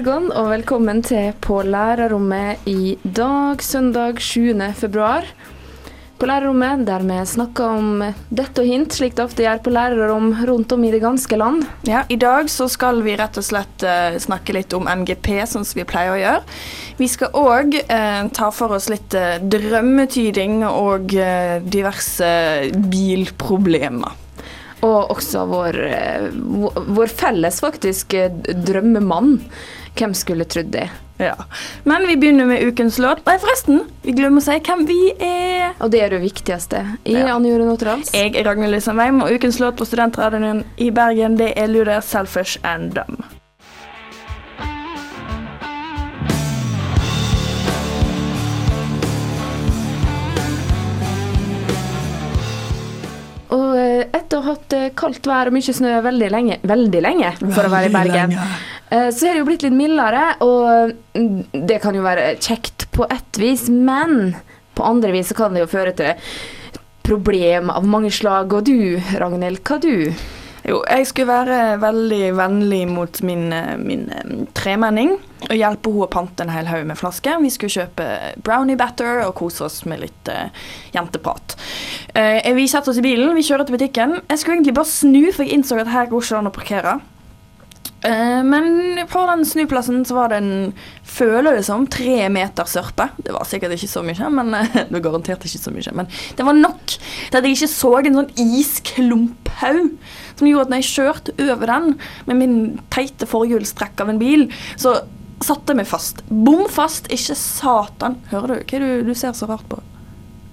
morgen og velkommen til På lærerrommet i dag, søndag 7. februar. På lærerrommet der vi snakker om dette og hint, slik det ofte gjør på lærerrom rundt om i det ganske land. Ja, I dag så skal vi rett og slett uh, snakke litt om MGP, sånn som vi pleier å gjøre. Vi skal òg uh, ta for oss litt uh, drømmetyding og eh, diverse bilproblemer. Og også vår, eh, vår- felles, faktisk, eh, drømmemann. Hvem skulle trodd det? Ja. Men vi begynner med ukens låt. Nei, forresten, vi glemmer å si hvem vi er. Og det er det viktigste. I Ja. Anne Jore Noterdals. Jeg er Ragnhild Lysandveim, og ukens låt på Studentradioen i Bergen det er Luder 'Selfish and Dumb'. Og eh, etter å ha hatt eh, kaldt vær og mye snø veldig lenge, veldig lenge for å være i Bergen, eh, så er det jo blitt litt mildere, og mm, det kan jo være kjekt på ett vis, men på andre vis så kan det jo føre til problem av mange slag. Og du, Ragnhild, hva du? Jo, jeg skulle være veldig vennlig mot min, eh, min eh, tremenning og hjelpe henne å pante en hel haug med flasker. Vi skulle kjøpe brownie batter og kose oss med litt uh, jenteprat. Uh, vi setter oss i bilen, vi kjører til butikken. Jeg skulle egentlig bare snu, for jeg innså at her går ikke an å parkere. Eh, men på den snuplassen så var det en, føler det som, tre meter sørpe. Det var sikkert ikke så mye, men eh, det var garantert ikke så mye. Men det var nok til at jeg ikke så en sånn isklumphaug som gjorde at når jeg kjørte over den med min teite forhjulstrekk av en bil, så satte jeg meg fast. Bom fast, ikke satan. Hører du? Hva er det du, du ser så rart på?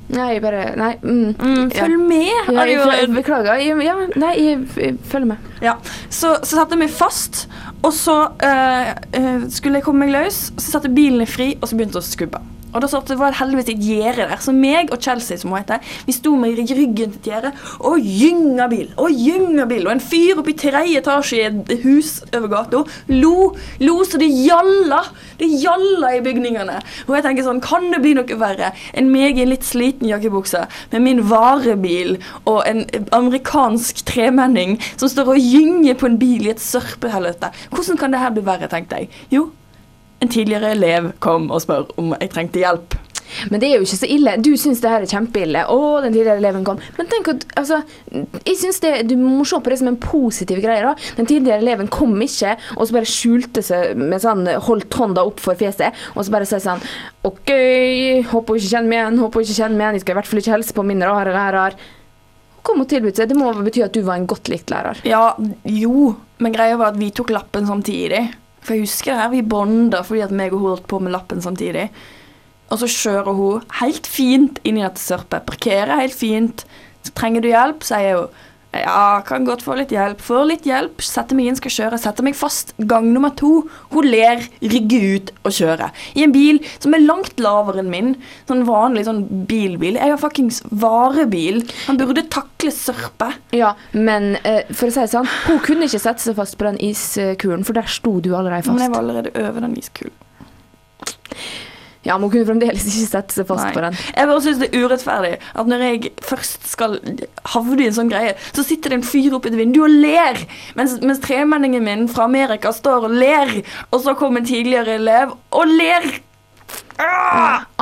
Nei, bare Nei. Mm. Mm, Ja. følg med! Ja, jeg, jeg, beklager. Jeg, ja, nei, jeg, følger med. Ja, så, så satte jeg meg fast, og så uh, skulle jeg komme meg løs. Så satte bilen fri, og så begynte jeg å skubbe. Og da satt, det var heldigvis et gjerde der, så meg og Chelsea, som hun heter, vi sto med ryggen til et gjerde og gynga bil, og gynga bil. Og en fyr oppe i tredje etasje i et hus over gata lo, lo så det gjalla. Det gjalla i bygningene. Og jeg tenker sånn, kan det bli noe verre enn meg i en litt sliten jakkebukse med min varebil og en amerikansk tremenning som står og gynger på en bil i et sørpehelvete? Hvordan kan det her bli verre, tenkte jeg. Jo, en tidligere elev kom og spør om jeg trengte hjelp. Men det er jo ikke så ille. Du syns det her er kjempeille. Å, den tidligere eleven kom. Men tenk at, altså, jeg synes det, Du må se på det som en positiv greie. da. Den tidligere eleven kom ikke, og så bare skjulte seg med sånn, holdt hånda opp for fjeset, og så bare sier sånn OK, håper hun ikke kjenner meg igjen, håper hun ikke kjenner meg igjen, jeg skal i hvert fall ikke hilse på min rare lærer. Kom og tilbud seg. Det må bety at du var en godt likt lærer. Ja, jo, men greia var at vi tok lappen samtidig. For jeg husker det her, vi bonda fordi at meg og hun holdt på med lappen samtidig. Og så kjører hun helt fint inn i dette sørpet. Parkerer helt fint. Så trenger du hjelp, sier hun. Ja, kan godt få litt hjelp. Får litt hjelp, setter meg inn, skal kjøre. Setter meg fast. Gang nummer to. Hun ler, rygger ut og kjører. I en bil som er langt lavere enn min. Sånn vanlig sånn bilbil. Jeg har fuckings varebil. Han burde takle sørpe. Ja, men eh, for å si det sånn, hun kunne ikke sette seg fast på den iskulen, for der sto du allerede fast. Men jeg var allerede over den iskulen. Ja, men hun kunne fremdeles ikke sette seg fast Nei. på den. Jeg bare synes det er urettferdig at når jeg først skal havne i en sånn greie, så sitter det en fyr oppe i et vindu og ler, mens, mens tremenningen min fra Amerika står og ler, og så kommer en tidligere elev og ler.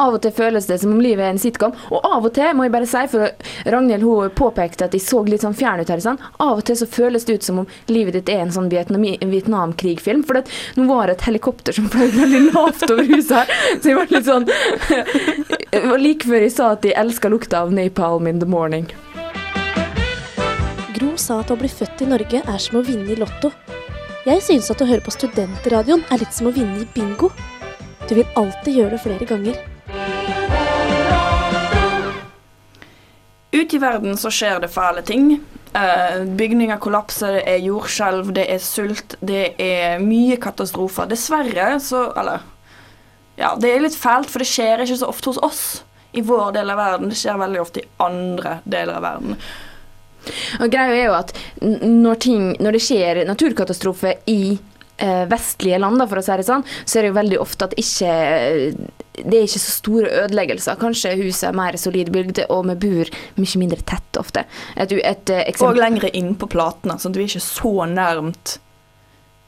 Av og til føles det som om livet er en sitcom, og av og til, må jeg bare si, for Ragnhild hun påpekte at de så litt sånn fjern ut her, sånn. av og til så føles det ut som om livet ditt er en sånn Vietnam Vietnamkrigfilm, for det, nå var det et helikopter som fløy veldig lavt over huset her, så jeg var litt sånn Det var like før jeg sa at de elska lukta av napalm in the morning. Gro sa at å bli født i Norge er som å vinne i Lotto. Jeg synes at å høre på Studentradioen er litt som å vinne i bingo. Du vil alltid gjøre det flere ganger. Ute i verden så skjer det fæle ting. Eh, bygninger kollapser, det er jordskjelv, det er sult, det er mye katastrofer. Dessverre så Eller ja, det er litt fælt, for det skjer ikke så ofte hos oss i vår del av verden. Det skjer veldig ofte i andre deler av verden. Og greia er jo at når, ting, når det skjer naturkatastrofe i eh, vestlige land, for å si det sånn, så er det jo veldig ofte at ikke det er ikke så store ødeleggelser. Kanskje huset er mer solid bygd, og vi bor mye mindre tett ofte. Et, et, et, eh, Og lengre inn på platene, sånn at vi er ikke så nærmt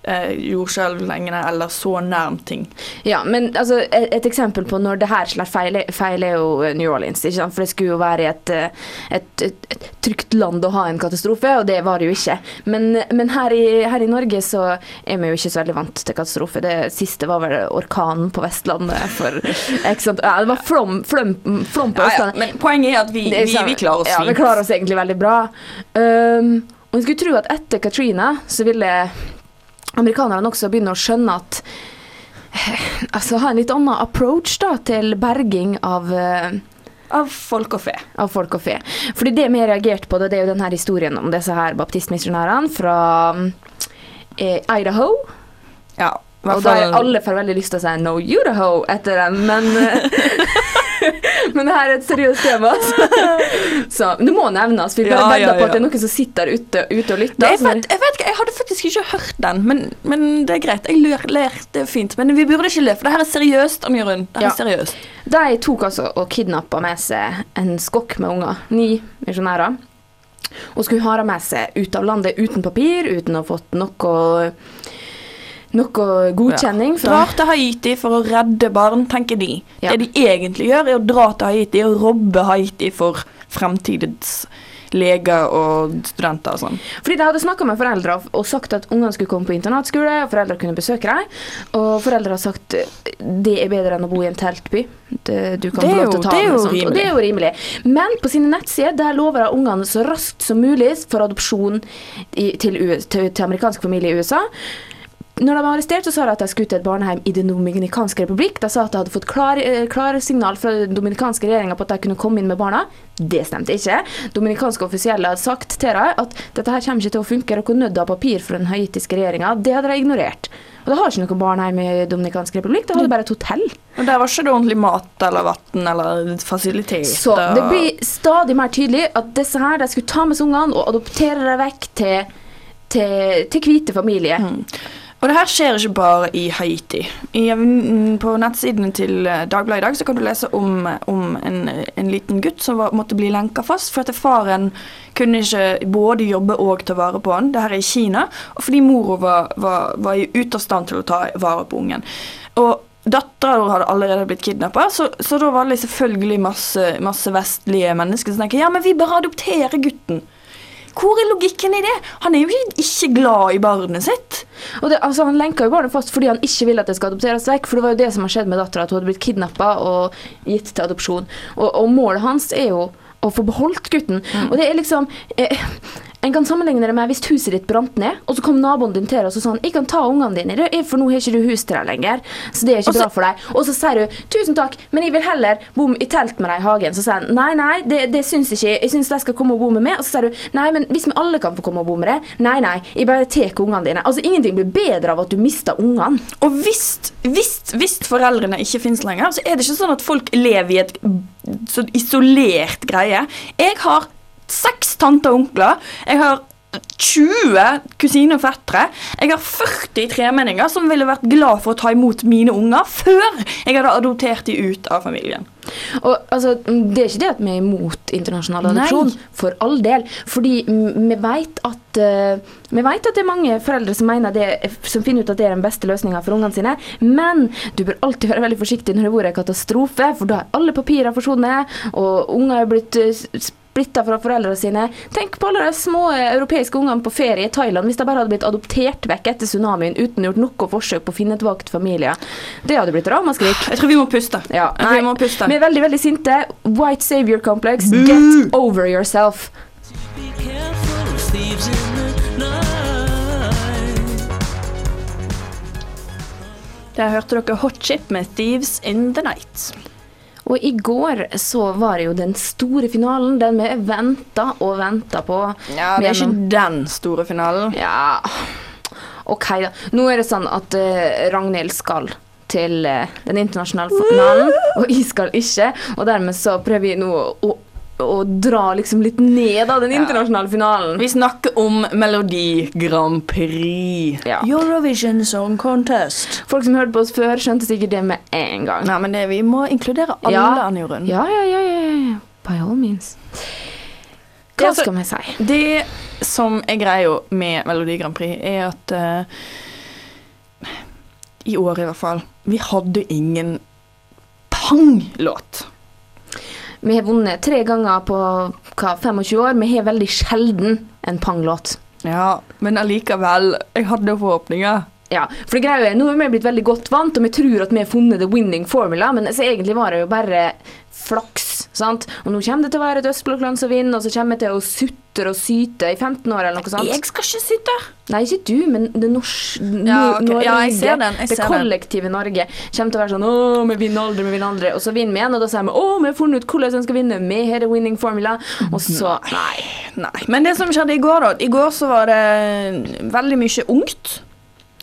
eh, jordskjelvlengde eller så nærm ting. Ja, men altså, et, et eksempel på når det her slår feil, feil er jo New Orleans. Ikke sant? For det skulle jo være et, eh, et, et, et trygt land å ha en katastrofe, og det var det jo ikke. Men, men her, i, her i Norge så er vi jo ikke så veldig vant til katastrofe. Det siste var vel orkanen på Vestlandet. For, ikke sant? Ja, det var flom, flom, flom på Ja, ja, men poenget er at vi, vi, sånn- vi klarer oss Ja, vi klarer oss egentlig veldig bra. Um, og en skulle tro at etter Katrina så ville amerikanerne også begynner å skjønne at eh, Altså ha en litt annen approach da til berging av eh, Av folk og fe. av folk og fe. Fordi det vi har reagert på, det, er jo denne historien om disse her baptistmisjonærene fra eh, Idaho. Ja, Og da har alle får veldig lyst til å si 'no Udaho' etter dem, men eh, Men det her er et seriøst tema, så, men det må nevnes. Vi Ja, vedder ja, på at det er noen som sitter ute, ute og lytter. Jeg, vet, jeg vet ikke, jeg hadde faktisk ikke hørt den, men, men det er greit. Jeg ler, ler, det er fint. Men vi burde ikke le, for det her er seriøst, Amjorunn. Det her Ja. er seriøst. De tok altså og kidnappa med seg en skokk med unger. Ni misjonærer. Og skulle ha dem med seg ut av landet uten papir, uten å ha fått noe noe godkjenning Ja. Drar til Haiti for å redde barn, tenker de. Ja. Det de egentlig gjør, er å dra til Haiti og robbe Haiti for fremtidens leger og studenter og sånn. Fordi de hadde snakka med foreldre og sagt at ungene skulle komme på internatskole, og foreldre kunne besøke dem. Og foreldre har sagt det er bedre enn å bo i en teltby. Det, du kan Det få lov til å ta det og sånt, Og det er jo rimelig. Men på sine nettsider der lover de ungene så raskt som mulig for adopsjon i, til, til, til amerikansk familie i USA. Når de var arrestert, så sa de at de skulle til et barnehjem i Den dominikanske republikk. De sa at de hadde fått klare, klar signal fra den dominikanske regjeringa på at de kunne komme inn med barna. Det stemte ikke. Dominikanske offisielle hadde sagt til dem at dette her kommer ikke til å funke, dere er nødt til papir fra den haitiske regjeringa. Det hadde de ignorert. Og det har ikke noe barnehjem i Dominikansk republikk, det hadde bare et hotell. Og der var ikke det ordentlig mat eller vann eller fasiliteter. Så det blir stadig mer tydelig at disse her, de skulle ta med seg ungene og adoptere dem vekk til, til, til hvite familier. Mm. Og det her skjer ikke bare i Haiti. I, mm, på nettsidene til eh, Dagbladet i dag så kan du lese om, om en, en liten gutt som var, måtte bli lenka fast for at faren kunne ikke både jobbe og ta vare på han. Det her er i Kina. Og fordi mora var, var, var i- ute av stand til å ta vare på ungen. Og Dattera hadde allerede blitt kidnappa, så, så da var det selvfølgelig masse, masse vestlige mennesker som tenker ja, men vi bare adopterer gutten. Hvor er logikken i det? Han er jo ikke, ikke glad i barnet sitt. Og det, altså, Han lenka jo barnet fast fordi han ikke vil at det skal adopteres vekk. For det var jo det som har skjedd med dattera, at hun hadde blitt kidnappa og gitt til adopsjon. Og, og målet hans er jo å få beholdt gutten. Og det er liksom eh, En kan sammenligne det med hvis huset ditt brant ned, og så kom naboen din til deg og så sa han, 'Jeg kan ta ungene dine, for nå har ikke du hus til deg lenger.' Så det er ikke Også, bra for deg. Og så sier du 'Tusen takk, men jeg vil heller bo i telt med deg i hagen'. Så sier han 'Nei, nei, det, det syns ikke jeg. Jeg syns de skal komme og bo med meg'. Og så sier du 'Nei, men hvis vi alle kan få komme og bo med deg', nei, nei, jeg bare tar ungene dine. Altså, ingenting blir bedre av at du mister ungene. Og hvis, hvis, hvis foreldrene ikke finnes lenger, så er det ikke sånn at folk lever i et så isolert greie. Jeg har seks tanter og onkler. Jeg har 20 kusiner og fettere. Jeg har 40 tremenninger som ville vært glad for å ta imot mine unger før jeg hadde adoptert de ut av familien. Og altså, Det er ikke det at vi er imot internasjonal Nei. adopsjon, for all del. Fordi vi vet at uh, vi vet at det er mange foreldre som, det, som finner ut at det er den beste løsninga for ungene sine. Men du bør alltid være veldig forsiktig når det har vært en katastrofe, for da er alle papirer forsvunnet, og unger er blitt s- splitta fra foreldrene sine. Tenk på alle de små eh, europeiske ungene på ferie i Thailand hvis de bare hadde blitt adoptert vekk etter tsunamien uten gjort noe forsøk på å finne tilbake til familier. Det hadde blitt ramaskrik. Jeg tror vi må puste. Ja, tror vi må puste. Vi er veldig veldig sinte. White savior complex. Get over yourself. Be careful thieves in the night. Der hørte dere Hot Chip med 'Thieves in the Night'. Og i går så var det jo den store finalen, den vi venta og venta på. Ja, det er ikke den store finalen. Ja, OK, da. Nå er det sånn at uh, Ragnhild skal til uh, den internasjonale finalen, og jeg skal ikke. Og dermed så prøver vi nå å, å dra liksom litt ned av den internasjonale finalen. Vi snakker om Melodi Grand Prix. Ja. Eurovision Song Contest. Folk som hørte på oss før, skjønte sikkert det med en gang. Nei, men det, vi må inkludere alle, Ja. Anne Jorunn. Ja, ja, ja, ja, ja. By all means. Hva Altså- skal vi si? Det som er greia med Melodi Grand Prix, er at uh, I år, i hvert fall. Vi hadde ingen pang-låt. Vi har vunnet tre ganger på hva, 25 år. Vi har veldig sjelden en panglåt. Ja, men allikevel. Jeg hadde forhåpninger. Ja, for det greia er, Nå er vi blitt veldig godt vant, og vi tror at vi har funnet the winning formula, men egentlig var det jo bare flaks. Sant? Og nå kommer det til å være et Østblokkland som vinner, og så kommer jeg til å sutre og syte i 15 år eller noe sånt. Jeg skal ikke syte. Nei, ikke du, men det norske Ja, ok. Ja, jeg ser den, jeg det ser den. kollektive Norge kommer til å være sånn Å, vi vinner aldri, vi vinner aldri. Og så vinner vi igjen, og da sier vi Å, vi har funnet ut hvordan vi skal vinne. Vi har the winning formula. Og så Nei. Nei. Men det som skjedde i går, da. I går så var det veldig mye ungt.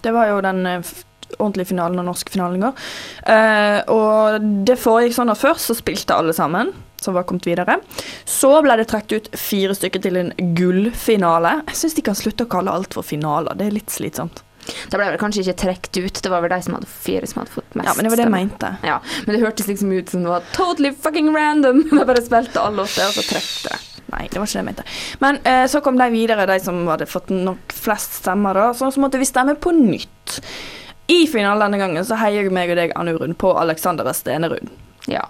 Det var jo den eh, ordentlige finalen og norske finalen går. Uh, og det foregikk sånn at først så spilte alle sammen, som var kommet videre. Så ble det trukket ut fire stykker til en gullfinale. Jeg syns de kan slutte å kalle alt for finaler. Det er litt slitsomt. Da ble det kanskje ikke trukket ut. Det var vel de som hadde fire som hadde fått mest. Ja, men det var det jeg mente. Ja, men det hørtes liksom ut som det var totally fucking random. De bare spilte alle åtte, og så trekte det. Nei, det var ikke det jeg mente. Men eh, så kom de videre, de som hadde fått nok flest stemmer, da. Så, så måtte vi stemme på nytt. I finalen denne gangen så heier meg og deg, Anne Jorunn, på Alexander Stenerud. Ja.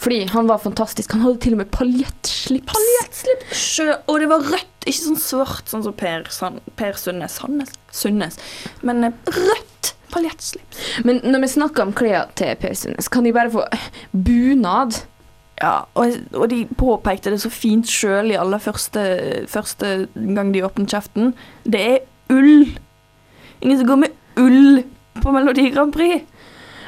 Fordi han var fantastisk. Han hadde til og med paljettslips. Paljettslips! og det var rødt, ikke sånn svart sånn som Per, San, per Sundnes. Sandnes? Sundnes. Men eh, rødt paljettslips. Men når vi snakker om klærne til Per Sundnes, kan de bare få bunad? Ja, og, og de påpekte det så fint sjøl i aller første, første gang de åpnet kjeften. Det er ull. Ingen som går med ull på Melodi Grand Prix.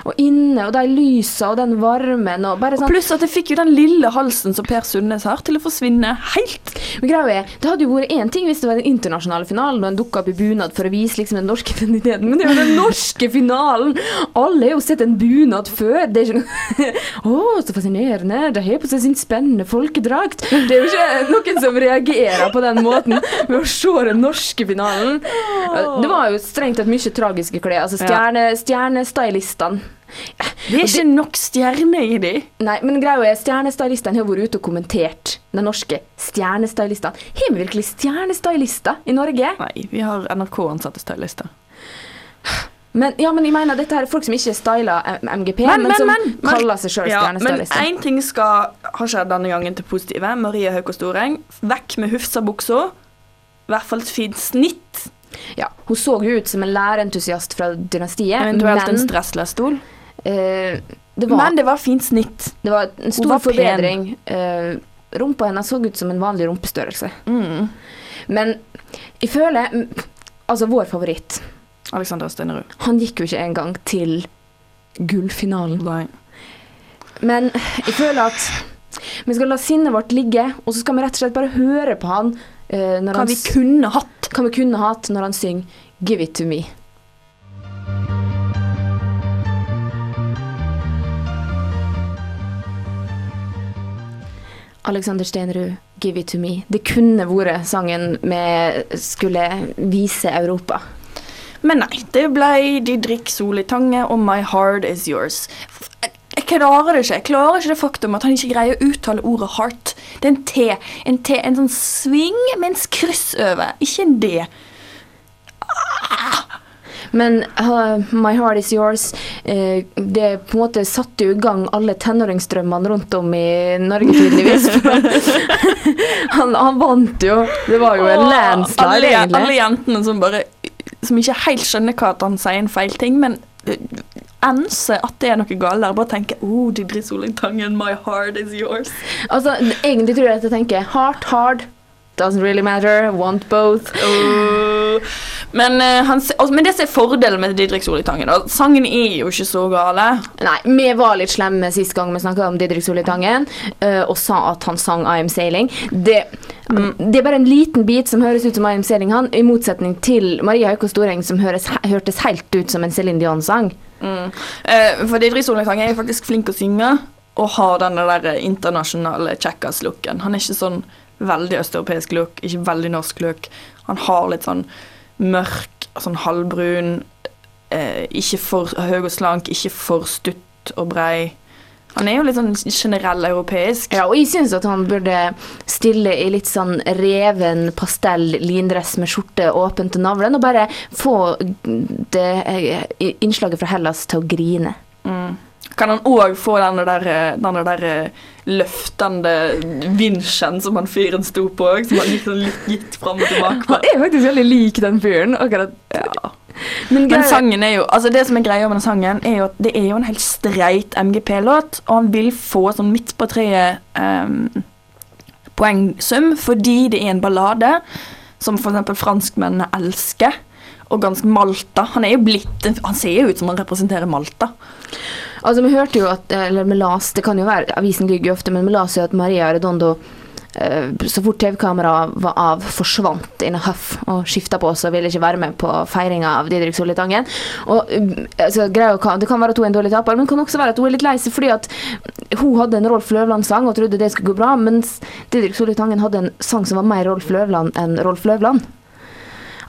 Og inne, og de lysa og den varmen og bare sånn. Og pluss at det fikk jo den lille halsen som Per Sundnes har, til å forsvinne helt. Men greia er, Det hadde jo vært én ting hvis det var den internasjonale finalen og en dukka opp i bunad for å vise liksom den norske identiteten, men det er jo den norske finalen! Alle har jo sett en bunad før. Det er ikke noe Å, så fascinerende! De har på seg sin spennende folkedrakt. Det er jo ikke noen som reagerer på den måten ved å se den norske finalen. Det var jo strengt tatt mye tragiske klær. Altså stjerne, stjernestylistene. Det er ikke nok stjerner i de. Nei, men greia er, stjernestylistene har vært ute og kommentert den norske stjernestylistene. Har vi virkelig stjernestylister i Norge? Nei, vi har NRK-ansatte stylister. Men, ja, men jeg mener, dette her er folk som ikke styler M- MGP, Men, men, men, som men, men- kaller seg sjøl Ja, men stjernestylister. én ting skal ha skjedd denne gangen til positive. Marie Hauko Storeng, vekk med Hufsa-buksa. I hvert fall et fint snitt. Ja, hun så jo ut som en lærerentusiast fra dynastiet, Eventuelt en men stressløs stol. Eh, det, var, Men det var fint snitt. det var en stor var forbedring. Uh, rumpa hennes så ut som en vanlig rumpestørrelse. Mm. Men jeg føler Altså, vår favoritt Alexander Stenerud. Han gikk jo ikke engang til gullfinalen. Nei. Men jeg føler at vi skal la sinnet vårt ligge, og så skal vi rett og slett bare høre på han Uh, når Hva han vi kunne hatt. kan vi kunne hatt når han synger 'Give it to me'. Alexander Stenerud, 'Give it to me'. Det kunne vært sangen vi skulle vise Europa. Men nei, det ble Didrik i Tange og My Heart Is Yours. Jeg, klarer det ikke. Jeg klarer ikke det faktum at han ikke greier å uttale ordet heart. Det er en T. En T, en sånn sving med en kryss over. Ikke en D. Men uh, My Heart Is Yours uh, Det på en måte satte jo i gang alle tenåringsdrømmene rundt om i Norge, tydeligvis. han, han vant jo. Det var jo en landslide, alle, egentlig. Alle jentene som bare Som ikke helt skjønner hva at han sier en feil ting, men ense at det er noe galt der. Bare tenker oh, Didrik Solli Tangen, my heart is yours. Altså, egentlig tror jeg at jeg tenker heart, hard. Doesn't really matter. Want both. Uh, Men, eh, han, men det som er fordelen med Didrik Solitangen, da, sangen er jo ikke så gale. Nei, vi var litt slemme sist gang vi snakka om Didrik Solli Tangen eh, og sa at han sang I Am Sailing. Det, det er bare en liten bit som høres ut som I Am Sailing, han, i motsetning til Maria Haukås Storeng, som høres, hørtes helt ut som en Céline Dion-sang. Eh, for Didrik Solitangen er faktisk flink å synge og har den der internasjonale checkers-looken. Han er ikke sånn veldig østeuropeisk look, ikke veldig norsk look. Han har litt sånn mørk, sånn halvbrun, eh, ikke for høy og slank, ikke for stutt og brei. Han er jo litt sånn generell europeisk. Ja, og jeg syns at han burde stille i litt sånn reven pastell lindress med skjorte åpen til navlen, og bare få det eh, innslaget fra Hellas til å grine. Kan han òg få den der, denne der eh, løftende vinsjen som han fyren sto på, som han gikk sånn litt gitt fram og tilbake på. Han er faktisk veldig lik den fyren. akkurat. Ja. Men, Men sangen er jo Altså det som er greia med den sangen, er jo at det er jo en helt streit MGP-låt, og han vil få sånn midt på treet um, poengsum fordi det er en ballade som f.eks. franskmennene elsker, og ganske Malta. Han er jo blitt Han ser jo ut som han representerer Malta. Altså, Vi hørte jo at Eller vi las, det kan jo være Avisen ligger jo ofte, men vi las jo at Maria Redondo eh, så fort TV-kameraet var av, forsvant in a huff og skifta på oss og ville ikke være med på feiringa av Didrik Solli Tangen. Og, um, altså, det kan være at hun er en dårlig taper, men det kan også være at hun er litt lei seg fordi at hun hadde en Rolf Løvland-sang og trodde det skulle gå bra, mens Didrik Solli Tangen hadde en sang som var mer Rolf Løvland enn Rolf Løvland.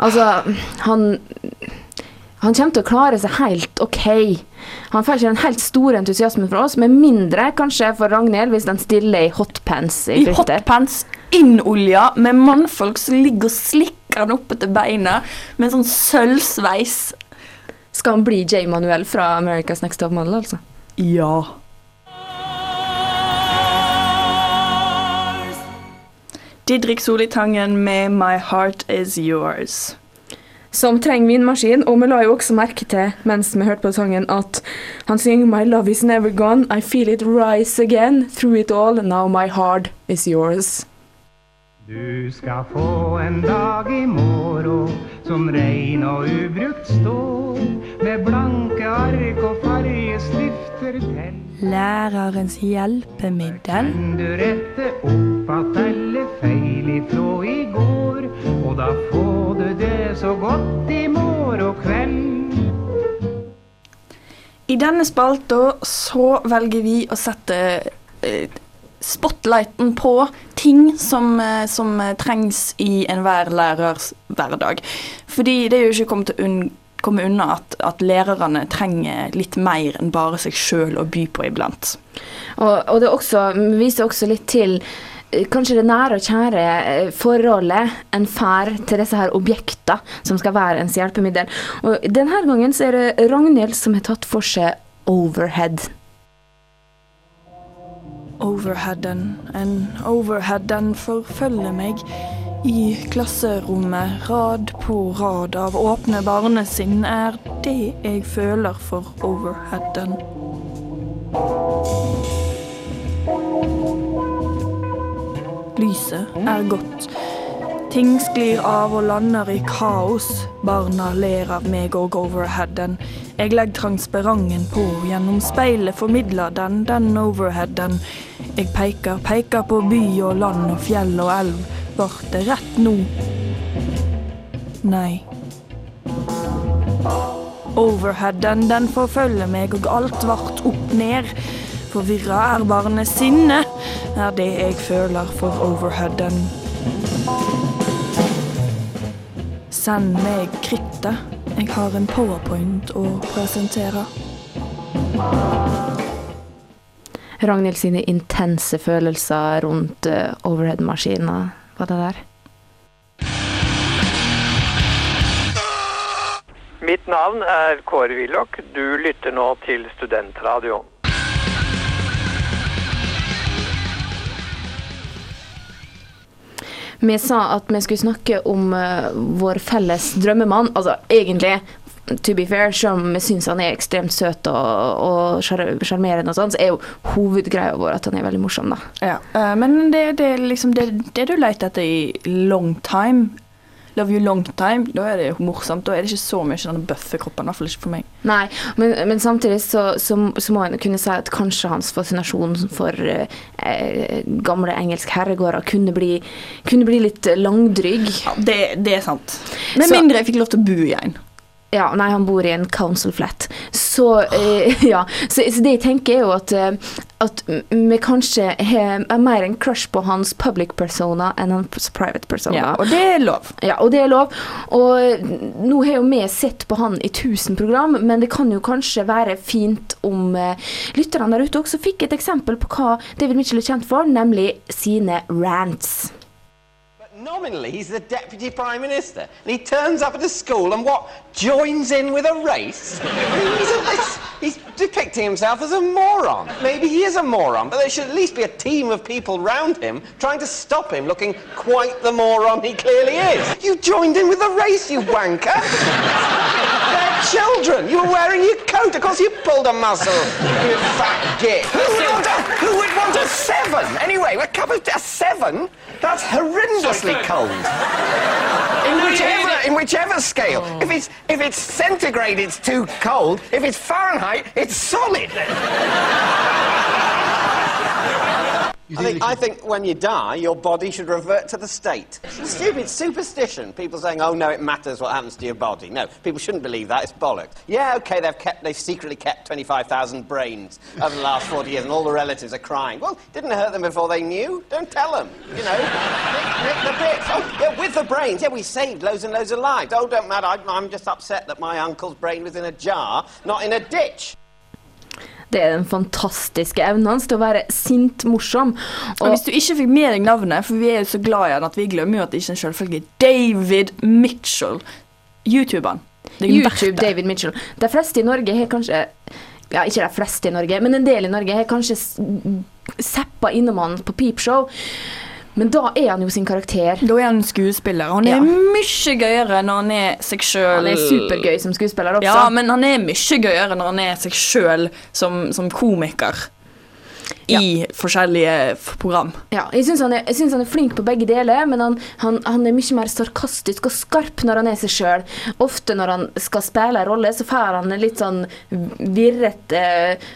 Altså, han han kommer til å klare seg helt OK. Han får ikke den helt store entusiasmen fra oss, med mindre kanskje for Ragnhild, hvis den stiller i hotpants i, I hotpants, innolja, med mannfolk som ligger og slikker han oppe til beina, med en sånn sølvsveis. Skal han bli J. Manuel fra America's Next Top Model, altså? Ja. Didrik Solitangen med 'My Heart Is Yours'. Som trenger vinmaskin, og vi la jo også merke til mens vi hørte på sangen at han synger 'My love is never gone, I feel it rise again, through it all, now my heart is yours'. Du skal få en dag i morgen som rein og ubrukt står, med blanke ark og fargestifter til. Lærerens hjelpemiddel. Kan du rette opp at alle feil ifrå i går, og da får du det så godt i morgen kveld. I denne spalta så velger vi å sette eh, spotlighten på ting som, eh, som trengs i enhver lærers hverdag. Fordi det er jo ikke kommet til å unn komme unna at, at lærerne trenger litt mer enn bare seg sjøl å by på iblant. Og, og det også, viser også litt til kanskje det nære og kjære eh, forholdet en får til disse her objektene som skal være ens hjelpemiddel. Og denne gangen så er det Ragnhild som har tatt for seg overhead. Overheaden, en overhead, den forfølger meg i klasserommet. Rad på rad av åpne barnesinn er det jeg føler for overheaden. Lyset er godt. Ting sklir av og lander i kaos. Barna ler av meg og overheaden. Jeg legger transparenten på, gjennom speilet formidler den den overheaden. Jeg peker, peker på by og land og fjell og elv. Var det rett nå? Nei. Overheaden, den forfølger meg, og alt vart opp ned. Forvirra er barnesinnet, er det jeg føler for overheaden. Send meg krittet. Jeg har en powerpoint å presentere. Ragnhild sine intense følelser rundt uh, overhead-maskina, var det der? Mitt navn er Kåre Willoch. Du lytter nå til Studentradioen. Vi sa at vi skulle snakke om eh, vår felles drømmemann. Altså egentlig, to be fair, som om vi syns han er ekstremt søt og, og sjarmerende, og sånn, så er jo hovedgreia vår at han er veldig morsom, da. Ja, eh, men det er liksom det, det du leter etter i long time. Love You Long Time, da er det morsomt. Da er det ikke så mye denne bøffekroppen, i hvert fall ikke for meg. Nei, men, men samtidig så, så, så må en kunne si at kanskje hans fascinasjon for eh, gamle engelsk herregårder kunne bli, kunne bli litt langdrygg. Ja, det, det er sant. Med Så- mindre jeg fikk lov til å bo i en. Ja, nei, han bor i en council flat. Så, eh, ja. så, så det jeg tenker er jo at, eh, at vi kanskje har er mer en crush på hans public persona enn hans private persona. Ja, og det er lov. Ja, og det er lov. Og nå har jo vi sett på han i 1000 program, men det kan jo kanskje være fint om eh, lytterne der ute også fikk et eksempel på hva David Mitchell er kjent for, nemlig sine rants. Nominally, he's the deputy prime minister, and he turns up at a school and what joins in with a race. he's, a, he's depicting himself as a moron. Maybe he is a moron, but there should at least be a team of people round him trying to stop him looking quite the moron he clearly is. You joined in with the race, you wanker. They're children. You were wearing your coat. Of course, you pulled a muscle. You fat git. Who would want a, who would want a seven? Anyway, a cup of a seven? That's horrendously cold. In whichever, in whichever scale. Oh. If it's if it's centigrade, it's too cold. If it's Fahrenheit, it's solid. I think, I think when you die, your body should revert to the state. Stupid superstition. People saying, "Oh no, it matters what happens to your body." No, people shouldn't believe that. It's bollocks. Yeah, okay, they've kept, they've secretly kept 25,000 brains over the last 40 years, and all the relatives are crying. Well, didn't it hurt them before they knew? Don't tell them. You know, nick, nick the bits. Oh, yeah, with the brains. Yeah, we saved loads and loads of lives. Oh, don't matter. I, I'm just upset that my uncle's brain was in a jar, not in a ditch. Det er den fantastiske evnen hans til å være sint morsom. Og hvis du ikke fikk med deg navnet, for vi er jo så glad i han at vi glemmer jo at det ikke er en selvfølge, David Mitchell. YouTuberen. Er YouTube. David Mitchell. De fleste i Norge har kanskje ja, ikke de fleste i Norge, men en del i Norge har kanskje zappa innom han på peepshow. Men da er han jo sin karakter. Da er han skuespiller. Han er Ja. mye gøyere når han er seg sjøl. Han er supergøy som skuespiller også. Ja, men han er mye gøyere når han er seg sjøl som, som komiker. I forskjellige program. Ja, jeg syns han, er- han er flink på begge deler, men han, han, han er mye mer sarkastisk og skarp når han er seg sjøl. Ofte når han skal spille en rolle, så får han litt sånn virrete,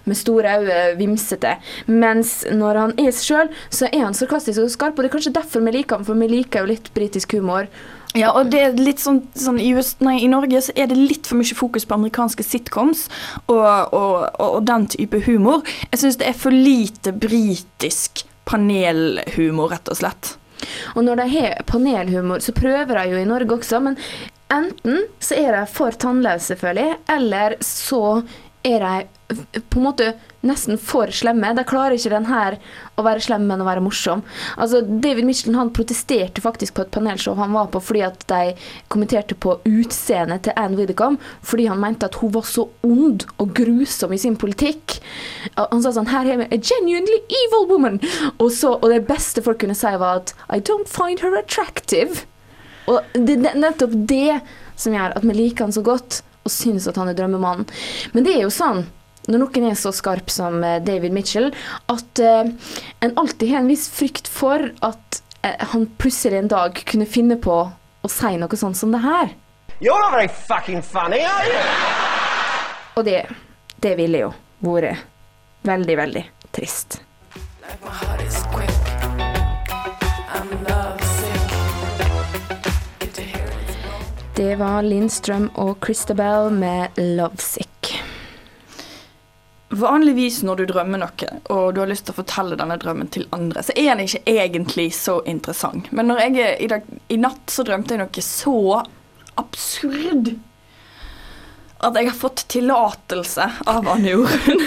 med store øyne, vimsete. Mens når han er seg sjøl, så er han sarkastisk og skarp, og det er kanskje derfor vi liker ham, for vi liker jo litt britisk humor. Ja, og det er litt sånn, sånn i, US, nei, I Norge så er det litt for mye fokus på amerikanske sitcoms og, og, og, og den type humor. Jeg syns det er for lite britisk panelhumor, rett og slett. Og når de har panelhumor, så prøver de jo i Norge også, men enten så er de for tannløse, selvfølgelig, eller så er de på en måte nesten for slemme. De klarer ikke den her å være slem, men å være morsom. Altså, David Mitchell han protesterte faktisk på et panelshow han var på fordi at de kommenterte på utseendet til Anne Widdecombe, fordi han mente at hun var så ond og grusom i sin politikk. Han sa sånn Her har vi a genuinely evil woman. Og, så, og det beste folk kunne si, var at I don't find her attractive. Og det er nettopp det som gjør at vi liker han så godt, og syns at han er drømmemannen. Men det er jo sånn, når noen er så skarp som eh, David Mitchell, at uh, en alltid har en viss frykt for at uh, han plutselig en dag kunne finne på å si noe sånt som det her. You're not very fucking funny, are you? Og det, det ville jo vært veldig, veldig trist. Det var Lindstrøm og Christabel med 'Lovesick'. Vanligvis når du drømmer noe, og du har lyst til å fortelle denne drømmen til andre, så er den ikke egentlig så interessant. Men jeg, i, dag, i natt så drømte jeg noe så absurd at jeg har fått tillatelse av Anne Jorunn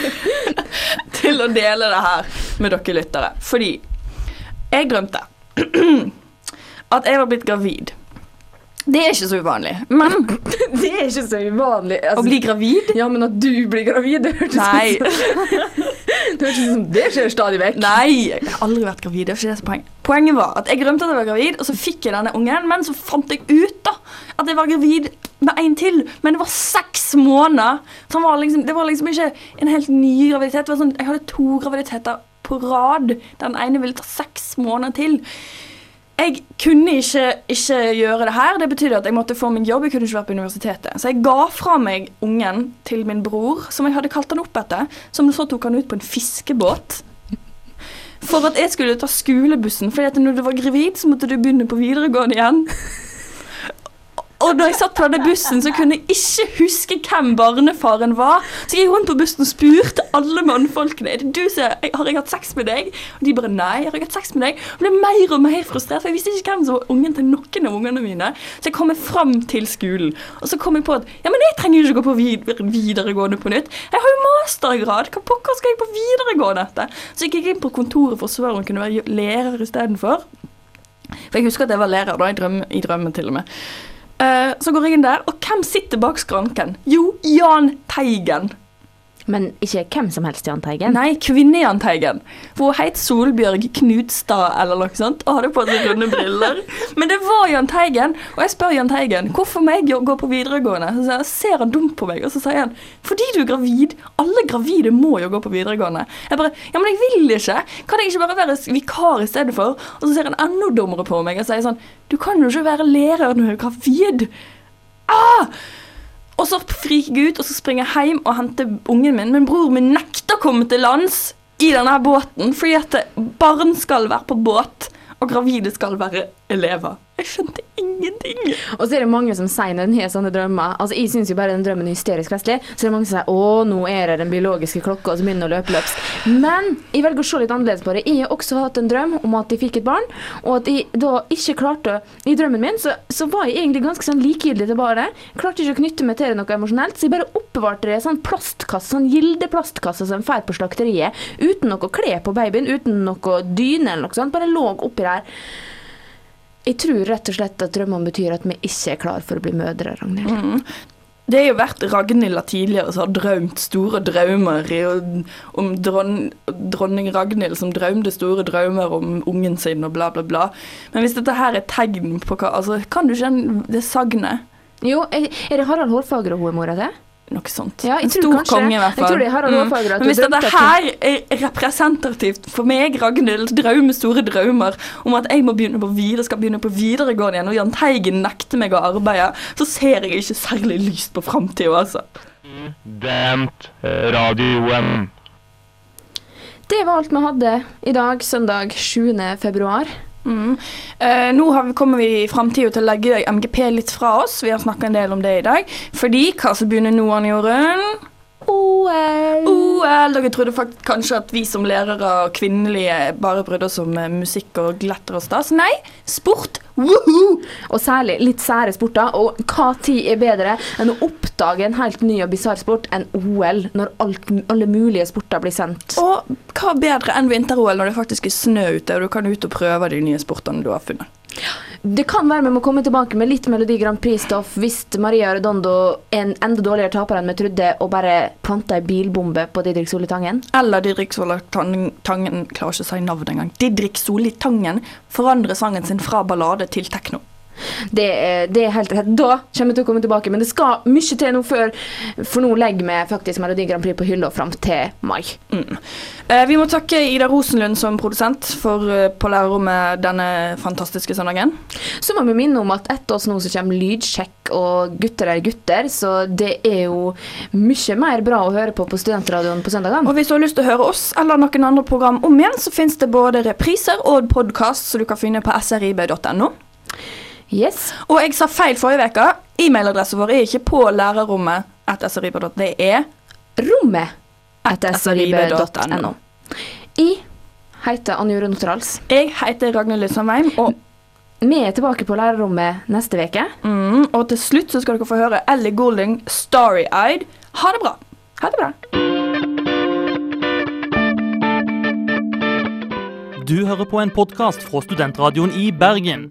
til å dele det her med dere lyttere. Fordi jeg drømte at jeg var blitt gravid. Det er ikke så uvanlig. Men Det er ikke så uvanlig. å Altså, bli gravid ja, men at du blir gravid, det hørtes Nei. som Det hørtes ut som det skjer stadig vekk. Nei, jeg har aldri vært gravid. Det er ikke det som poenget. Poenget var at jeg glemte at jeg var gravid, og så fikk jeg denne ungen, men så fant jeg ut da at jeg var gravid med en til. Men det var seks måneder. Så var liksom, det var liksom ikke en helt ny graviditet. Var sånn, jeg hadde to graviditeter på rad. Den ene ville ta seks måneder til. Jeg kunne ikke, ikke gjøre det her. Det betydde at jeg måtte få min jobb. Jeg kunne ikke vært på universitetet. Så jeg ga fra meg ungen til min bror, som jeg hadde kalt han opp etter. Som så tok han ut på en fiskebåt. For at jeg skulle ta skolebussen. At når du var gravid, så måtte du begynne på videregående igjen. Og da jeg satt på denne bussen, så kunne jeg ikke huske hvem barnefaren var. Så jeg gikk rundt på bussen og spurte alle mannfolkene du som har jeg hatt sex med deg. Og de bare nei, har jeg hatt sex med deg. Og ble mer og mer frustrert, for jeg visste ikke hvem som var ungen til noen av ungene mine. Så jeg kom fram til skolen, og så kom jeg på at ja, men jeg trenger jo ikke gå på videregående på nytt. Jeg har jo mastergrad. Hva pokker skal jeg på videregående etter? Så jeg gikk inn på kontoret for å spørre om jeg kunne være lærer istedenfor. For jeg husker at jeg var lærer da, i drømmen, i drømmen til og med. Eh, så går jeg inn der, og hvem sitter bak skranken? Jo, Jahn Teigen. Men ikke hvem som helst, Jahn Teigen. Nei, kvinne-Jahn Teigen. For hun het Solbjørg Knutstad eller noe sånt og hadde på seg runde briller. Men det var Jahn Teigen, og jeg spør Jahn Teigen hvorfor må jeg gå på videregående. Så ser han dumt på meg, og så sier han fordi du er gravid. Alle gravide må jo gå på videregående. Jeg bare ja, men jeg vil ikke. Kan jeg ikke bare være vikar i stedet for? Og så ser han enda dummere på meg og sier sånn du kan jo ikke være lærer når du er gravid. Ah! Og så friker jeg ut, og så springer jeg hjem og henter ungen min. Men broren min nekter å komme til lands i denne båten, fordi at barn skal være på båt, og gravide skal være elever. Jeg skjønte ingenting. Og så er det mange som sier når en har sånne drømmer Altså, Jeg syns jo bare den drømmen er hysterisk festlig. Så er det mange som sier å, nå er det den biologiske klokka som begynner å løpe løps. Men jeg velger å se litt annerledes på det. Jeg har også hatt en drøm om at jeg fikk et barn, og at jeg da ikke klarte I drømmen min så, så var jeg egentlig ganske sånn likegyldig til barnet. Klarte ikke å knytte meg til det noe emosjonelt, så jeg bare oppbevarte det i sånn plastkasse, sånn gildeplastkasse som får på slakteriet, uten noe klær på babyen, uten noe dyne eller noe sånt. Bare lå oppi der. Jeg tror rett og slett at drømmene betyr at vi ikke er klar for å bli mødre, Ragnhild. Det har jo vært Ragnhild tidligere som har drømt store drømmer i, om dron, dronning Ragnhild som drømte store drømmer om ungen sin og bla, bla, bla. Men hvis dette her er tegn på hva altså, Kan du kjenne det sagnet? Jo, er det Harald Hårfagre hun er mora til? Noe sånt. Ja, en stor kanskje konge, i hvert fall. Jeg tror det Harald Hårfagre, at Men hvis dette her er representativt for meg, Ragnhild, drømme, store drømmer om at jeg må begynne på videre, skal begynne på videregående igjen, og Jahn Teigen nekter meg å arbeide, så ser jeg ikke særlig lyst på framtida, altså. Dent radioen. Det var alt vi hadde i dag, søndag 7. februar. Mm. Eh, nå vi, kommer vi i framtida til å legge MGP litt fra oss. Vi har snakka en del om det i dag. Fordi hva som begynner nå, Jorunn? OL. OL. Dere trodde faktisk kanskje at vi som lærere og kvinnelige bare brydde oss om eh, musikk og glatter og stas. Nei, sport. Woohoo! Og særlig litt sære sporter. Og hva tid er bedre enn å oppdage en helt ny og bisarr sport enn OL, når alt, alle mulige sporter blir sendt? Og hva bedre enn vinter-OL når det faktisk er snø ute, og du kan ut og prøve de nye sportene du har funnet. Det kan være vi må komme tilbake med litt Melodi Grand Prix-stoff hvis Maria Redondo er en enda dårligere taper enn vi trodde, og bare planta ei bilbombe på Didrik Solli Tangen. Eller Didrik Solli Tangen klarer ikke å si navnet engang. Didrik Solli Tangen forandrer sangen sin fra ballade til tekno. Det, det er helt rett. Da kommer vi til å komme tilbake, men det skal mye til nå før, for nå legger vi faktisk Melodi Grand Prix på hylla fram til mai. Mm. Eh, vi må takke Ida Rosenlund som produsent for eh, på lærerrommet denne fantastiske søndagen. Så må vi minne om at etter oss nå så kommer lydsjekk og gutter er gutter, så det er jo mye mer bra å høre på på studentradioen på søndagene. Og hvis du har lyst til å høre oss eller noen andre program om igjen, så finnes det både repriser og podkast som du kan finne på srib.no. Yes. Og jeg sa feil forrige uke. E-mailadressen vår er ikke på lærerrommet etter sribe.no Det er Rommet etter sribe.no. I heter Anne Jorunn Otterhals. Jeg heter Ragnhild Lysandheim, og Vi er tilbake på lærerrommet neste uke. Mm, og til slutt så skal dere få høre Ellie Goulding, 'Starry Eyed'. Ha det bra. Ha det bra. Du hører på en podkast fra Studentradioen i Bergen.